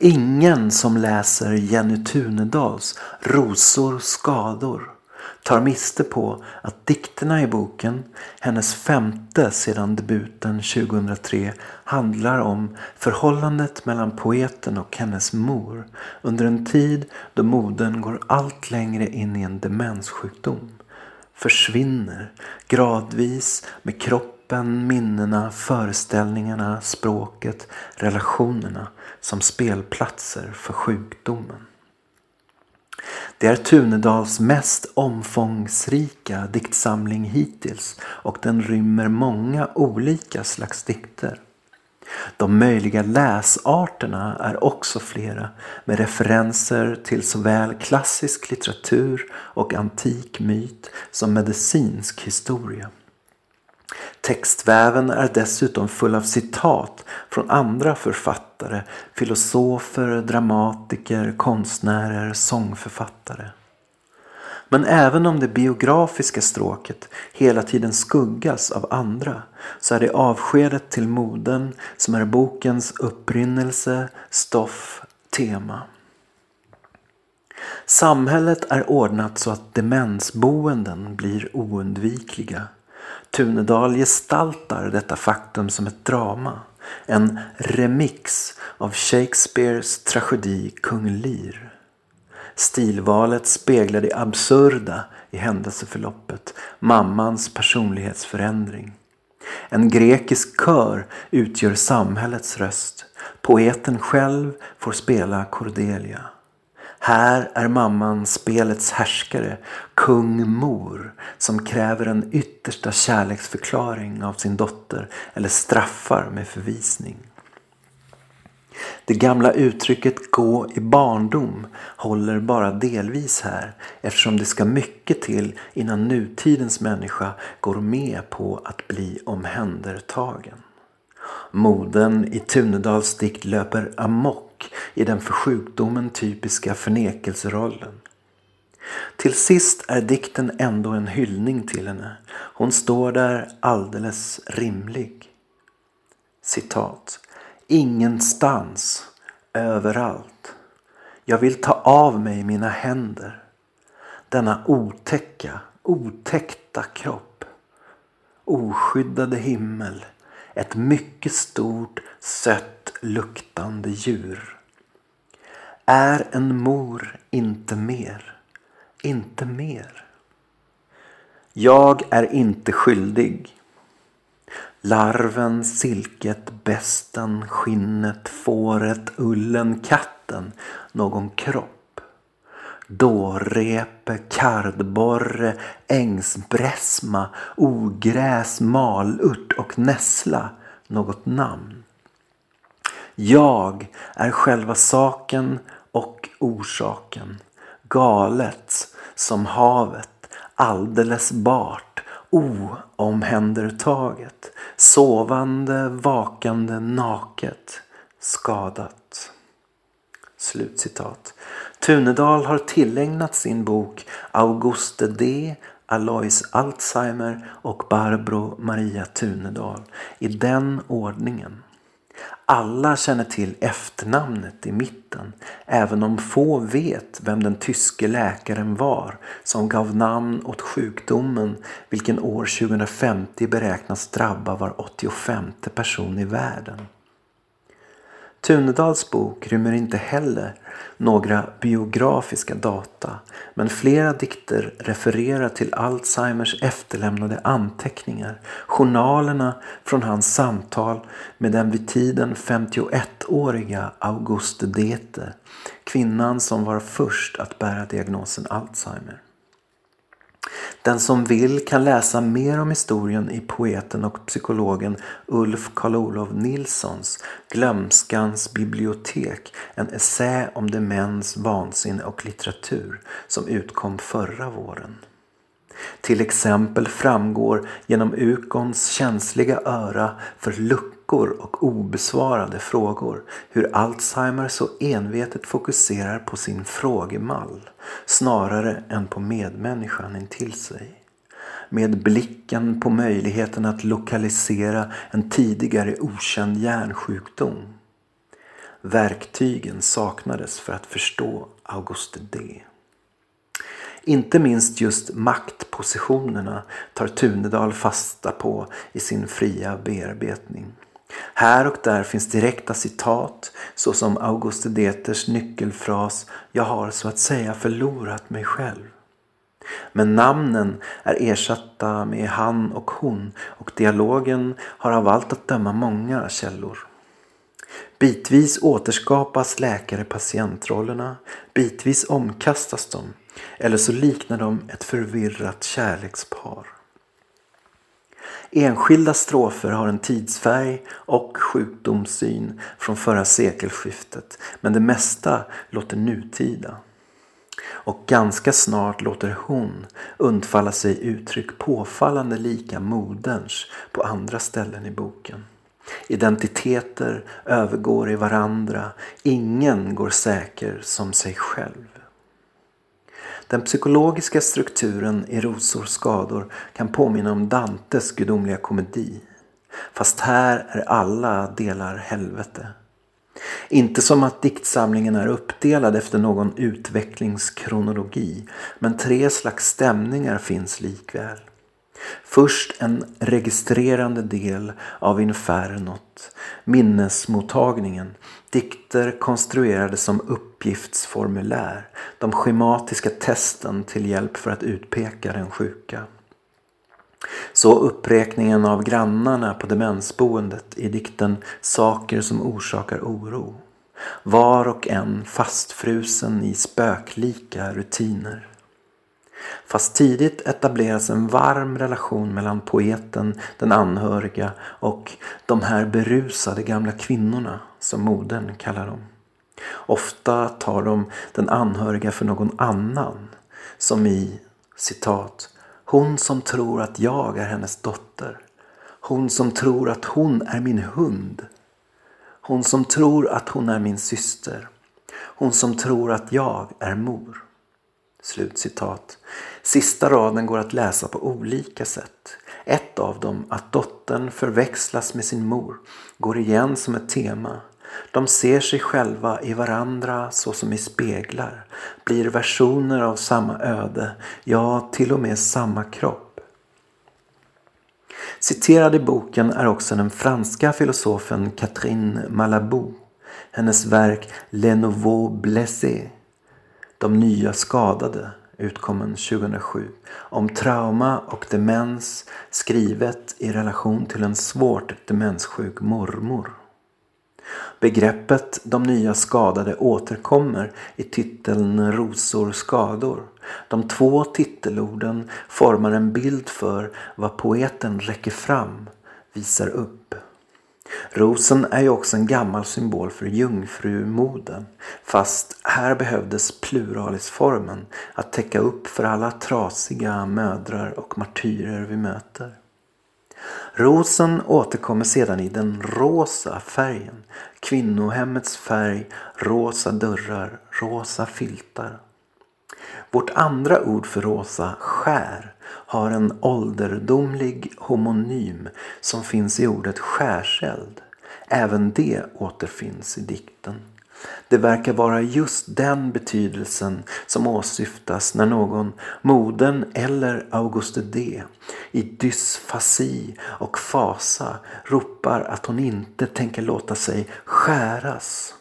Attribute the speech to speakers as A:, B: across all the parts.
A: Ingen som läser Jenny Tunedals Rosor skador tar miste på att dikterna i boken, hennes femte sedan debuten 2003, handlar om förhållandet mellan poeten och hennes mor under en tid då modern går allt längre in i en demenssjukdom. Försvinner gradvis med kroppen, minnena, föreställningarna, språket, relationerna som spelplatser för sjukdomen. Det är Tunedals mest omfångsrika diktsamling hittills och den rymmer många olika slags dikter. De möjliga läsarterna är också flera med referenser till såväl klassisk litteratur och antik myt som medicinsk historia. Textväven är dessutom full av citat från andra författare, filosofer, dramatiker, konstnärer, sångförfattare. Men även om det biografiska stråket hela tiden skuggas av andra så är det avskedet till moden som är bokens upprinnelse, stoff, tema. Samhället är ordnat så att demensboenden blir oundvikliga. Tunedal gestaltar detta faktum som ett drama. En remix av Shakespeares tragedi Kung Lear. Stilvalet speglar det absurda i händelseförloppet, mammans personlighetsförändring. En grekisk kör utgör samhällets röst. Poeten själv får spela Cordelia. Här är mamman spelets härskare, kung mor, som kräver en yttersta kärleksförklaring av sin dotter eller straffar med förvisning. Det gamla uttrycket gå i barndom håller bara delvis här eftersom det ska mycket till innan nutidens människa går med på att bli omhändertagen. Moden i Tunedals dikt löper amok i den för sjukdomen typiska förnekelserollen. Till sist är dikten ändå en hyllning till henne. Hon står där alldeles rimlig. Citat. Ingenstans, överallt. Jag vill ta av mig mina händer. Denna otäcka, otäckta kropp. Oskyddade himmel. Ett mycket stort, sött luktande djur. Är en mor inte mer? Inte mer? Jag är inte skyldig. Larven, silket, besten, skinnet, fåret, ullen, katten, någon kropp. Dårrepe, kardborre, ängsbräsma, ogräs, malört och nässla, något namn. Jag är själva saken och orsaken. Galet som havet, alldeles bart, oomhändertaget, sovande, vakande, naket, skadat. Slutcitat. Tunedal har tillägnat sin bok Auguste D. Alois Alzheimer och Barbro Maria Tunedal i den ordningen. Alla känner till efternamnet i mitten, även om få vet vem den tyske läkaren var som gav namn åt sjukdomen vilken år 2050 beräknas drabba var 85 person i världen. Tunedals bok rymmer inte heller några biografiska data men flera dikter refererar till Alzheimers efterlämnade anteckningar, journalerna från hans samtal med den vid tiden 51-åriga Auguste Dete, kvinnan som var först att bära diagnosen Alzheimer. Den som vill kan läsa mer om historien i poeten och psykologen Ulf Karl-Olof Nilssons Glömskans bibliotek, en essä om demens, vansinne och litteratur som utkom förra våren. Till exempel framgår genom Ukons känsliga öra för luckor och obesvarade frågor hur Alzheimer så envetet fokuserar på sin frågemall snarare än på medmänniskan intill sig. Med blicken på möjligheten att lokalisera en tidigare okänd hjärnsjukdom. Verktygen saknades för att förstå Auguste D. Inte minst just maktpositionerna tar Tunedal fasta på i sin fria bearbetning. Här och där finns direkta citat såsom Auguste Deters nyckelfras ”Jag har så att säga förlorat mig själv”. Men namnen är ersatta med han och hon och dialogen har av allt att döma många källor. Bitvis återskapas läkare-patientrollerna, bitvis omkastas de eller så liknar de ett förvirrat kärlekspar. Enskilda strofer har en tidsfärg och sjukdomssyn från förra sekelskiftet men det mesta låter nutida. Och ganska snart låter hon undfalla sig uttryck påfallande lika moderns på andra ställen i boken. Identiteter övergår i varandra. Ingen går säker som sig själv. Den psykologiska strukturen i Rosor skador kan påminna om Dantes gudomliga komedi. Fast här är alla delar helvete. Inte som att diktsamlingen är uppdelad efter någon utvecklingskronologi men tre slags stämningar finns likväl. Först en registrerande del av infernot, minnesmottagningen, dikter konstruerade som uppgiftsformulär, de schematiska testen till hjälp för att utpeka den sjuka. Så uppräkningen av grannarna på demensboendet i dikten Saker som orsakar oro. Var och en fastfrusen i spöklika rutiner. Fast tidigt etableras en varm relation mellan poeten, den anhöriga och de här berusade gamla kvinnorna som modern kallar dem. Ofta tar de den anhöriga för någon annan som i citat Hon som tror att jag är hennes dotter. Hon som tror att hon är min hund. Hon som tror att hon är min syster. Hon som tror att jag är mor. Slutcitat. Sista raden går att läsa på olika sätt. Ett av dem, att dottern förväxlas med sin mor, går igen som ett tema. De ser sig själva i varandra såsom i speglar, blir versioner av samma öde, ja till och med samma kropp. Citerad i boken är också den franska filosofen Catherine Malabou. Hennes verk Le Nouveau Blessé de nya skadade utkommen 2007 om trauma och demens skrivet i relation till en svårt demenssjuk mormor. Begreppet de nya skadade återkommer i titeln Rosor skador. De två titelorden formar en bild för vad poeten räcker fram, visar upp. Rosen är ju också en gammal symbol för jungfrumoden. Fast här behövdes pluralisformen att täcka upp för alla trasiga mödrar och martyrer vi möter. Rosen återkommer sedan i den rosa färgen. Kvinnohemmets färg, rosa dörrar, rosa filtar. Vårt andra ord för rosa, skär, har en ålderdomlig homonym som finns i ordet skärseld. Även det återfinns i dikten. Det verkar vara just den betydelsen som åsyftas när någon, moden eller Auguste D, i dysfasi och fasa ropar att hon inte tänker låta sig skäras.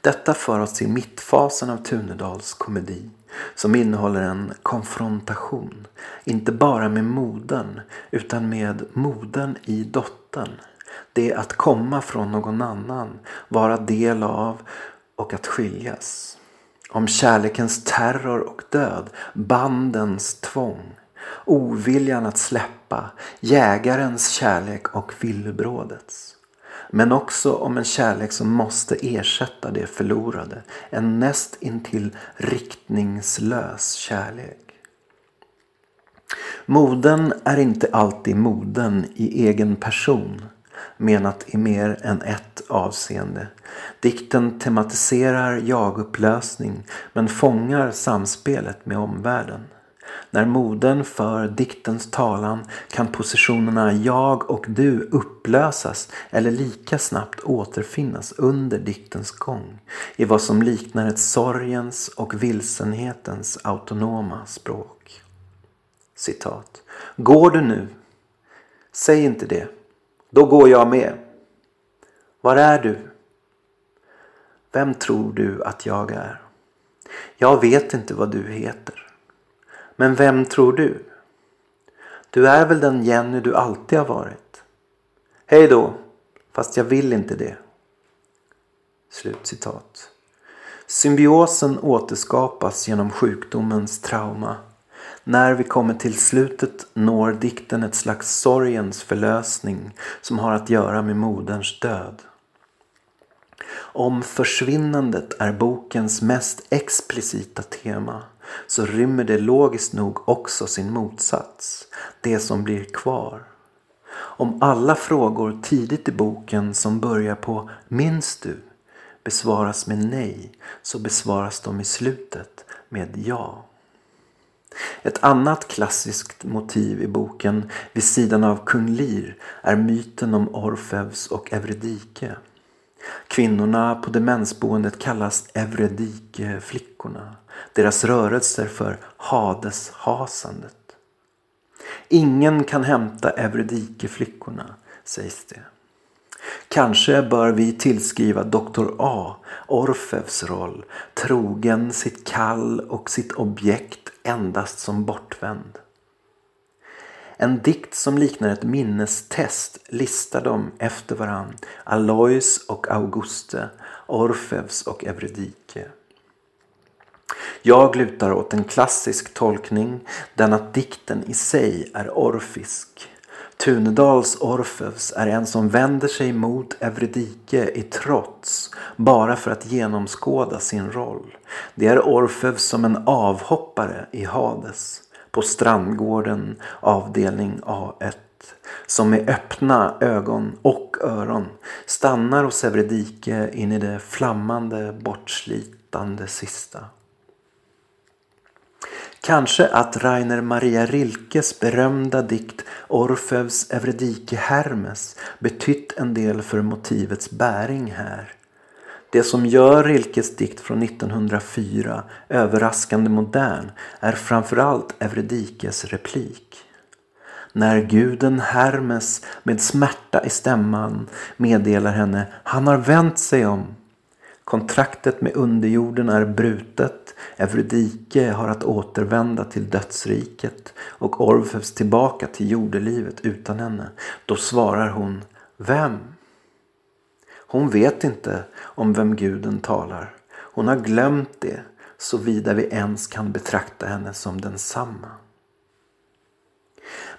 A: Detta för oss till mittfasen av Tunedals komedi som innehåller en konfrontation, inte bara med modern utan med modern i dottern. Det är att komma från någon annan, vara del av och att skiljas. Om kärlekens terror och död, bandens tvång, oviljan att släppa, jägarens kärlek och villebrådets. Men också om en kärlek som måste ersätta det förlorade. En näst intill riktningslös kärlek. Moden är inte alltid moden i egen person menat i mer än ett avseende. Dikten tematiserar jagupplösning men fångar samspelet med omvärlden. När modern för diktens talan kan positionerna jag och du upplösas eller lika snabbt återfinnas under diktens gång i vad som liknar ett sorgens och vilsenhetens autonoma språk. Citat. Går du nu? Säg inte det. Då går jag med. Var är du? Vem tror du att jag är? Jag vet inte vad du heter. Men vem tror du? Du är väl den Jenny du alltid har varit? Hej då, fast jag vill inte det. Slutcitat. Symbiosen återskapas genom sjukdomens trauma. När vi kommer till slutet når dikten ett slags sorgens förlösning som har att göra med moderns död. Om försvinnandet är bokens mest explicita tema så rymmer det logiskt nog också sin motsats, det som blir kvar. Om alla frågor tidigt i boken som börjar på ”Minns du?” besvaras med nej så besvaras de i slutet med ja. Ett annat klassiskt motiv i boken vid sidan av kung Lir är myten om Orfeus och Eurydike. Kvinnorna på demensboendet kallas Evredike-flickorna. Deras rörelser för Hades-hasandet. Ingen kan hämta Evredike-flickorna, sägs det. Kanske bör vi tillskriva doktor A Orfeus roll, trogen sitt kall och sitt objekt endast som bortvänd. En dikt som liknar ett minnestest listar de efter varann Alois och Auguste, Orfeus och Eurydike. Jag lutar åt en klassisk tolkning, den att dikten i sig är orfisk. Tunedals Orfeus är en som vänder sig mot Eurydike i trots bara för att genomskåda sin roll. Det är Orfeus som en avhoppare i Hades på Strandgården avdelning A1 som med öppna ögon och öron stannar hos Evredike in i det flammande bortslitande sista. Kanske att Rainer Maria Rilkes berömda dikt Orfeus Evredike Hermes betytt en del för motivets bäring här. Det som gör Rilkes dikt från 1904 överraskande modern är framförallt Evredikes replik. När guden Hermes med smärta i stämman meddelar henne han har vänt sig om. Kontraktet med underjorden är brutet. Evredike har att återvända till dödsriket och Orfeus tillbaka till jordelivet utan henne. Då svarar hon Vem? Hon vet inte om vem guden talar. Hon har glömt det såvida vi ens kan betrakta henne som densamma.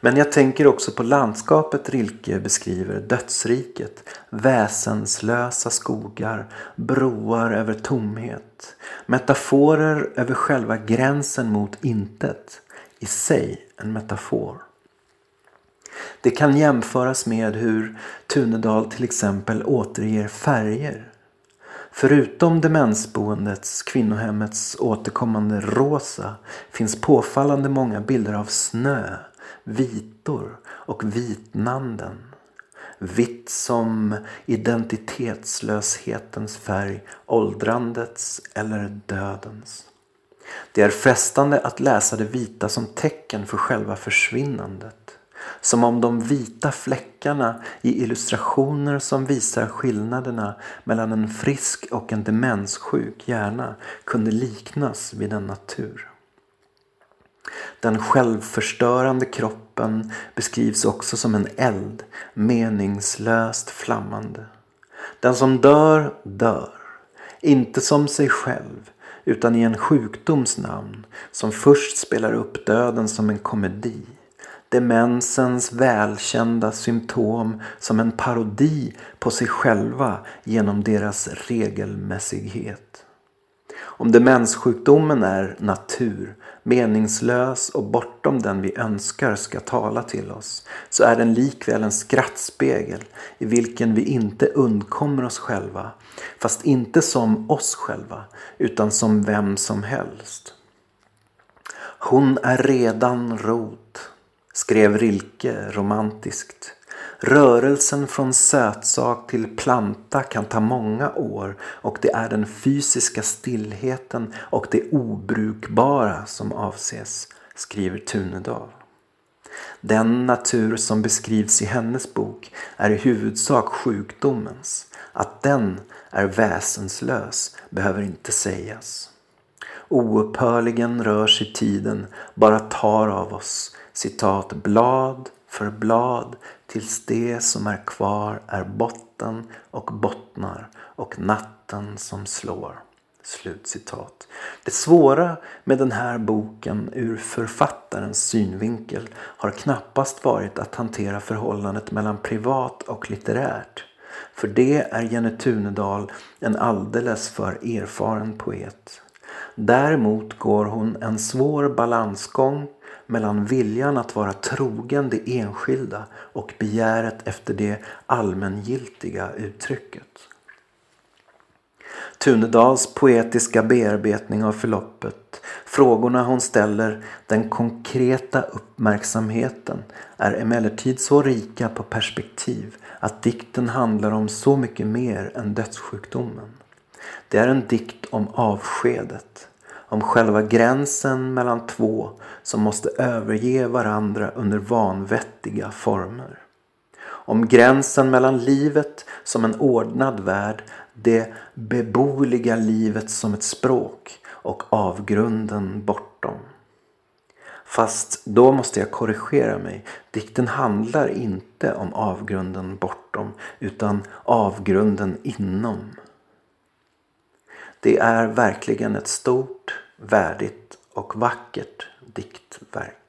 A: Men jag tänker också på landskapet Rilke beskriver, dödsriket, väsenslösa skogar, broar över tomhet, metaforer över själva gränsen mot intet, i sig en metafor. Det kan jämföras med hur Tunedal till exempel återger färger. Förutom demensboendets, kvinnohemmets återkommande rosa finns påfallande många bilder av snö, vitor och vitnanden. Vitt som identitetslöshetens färg, åldrandets eller dödens. Det är frestande att läsa det vita som tecken för själva försvinnandet. Som om de vita fläckarna i illustrationer som visar skillnaderna mellan en frisk och en demenssjuk hjärna kunde liknas vid en natur. Den självförstörande kroppen beskrivs också som en eld, meningslöst flammande. Den som dör, dör. Inte som sig själv, utan i en sjukdoms namn som först spelar upp döden som en komedi demensens välkända symptom som en parodi på sig själva genom deras regelmässighet. Om demenssjukdomen är natur, meningslös och bortom den vi önskar ska tala till oss, så är den likväl en skrattspegel i vilken vi inte undkommer oss själva, fast inte som oss själva, utan som vem som helst. Hon är redan rot, skrev Rilke romantiskt. Rörelsen från sötsak till planta kan ta många år och det är den fysiska stillheten och det obrukbara som avses, skriver Tunedal. Den natur som beskrivs i hennes bok är i huvudsak sjukdomens. Att den är väsenslös behöver inte sägas. Oupphörligen rör sig tiden, bara tar av oss, citat, blad för blad tills det som är kvar är botten och bottnar och natten som slår. Slutcitat. Det svåra med den här boken ur författarens synvinkel har knappast varit att hantera förhållandet mellan privat och litterärt. För det är Jenny Tunedal en alldeles för erfaren poet. Däremot går hon en svår balansgång mellan viljan att vara trogen det enskilda och begäret efter det allmängiltiga uttrycket. Tunedals poetiska bearbetning av förloppet, frågorna hon ställer, den konkreta uppmärksamheten är emellertid så rika på perspektiv att dikten handlar om så mycket mer än dödssjukdomen. Det är en dikt om avskedet, om själva gränsen mellan två som måste överge varandra under vanvettiga former. Om gränsen mellan livet som en ordnad värld, det beboeliga livet som ett språk och avgrunden bortom. Fast då måste jag korrigera mig. Dikten handlar inte om avgrunden bortom utan avgrunden inom. Det är verkligen ett stort, värdigt och vackert diktverk.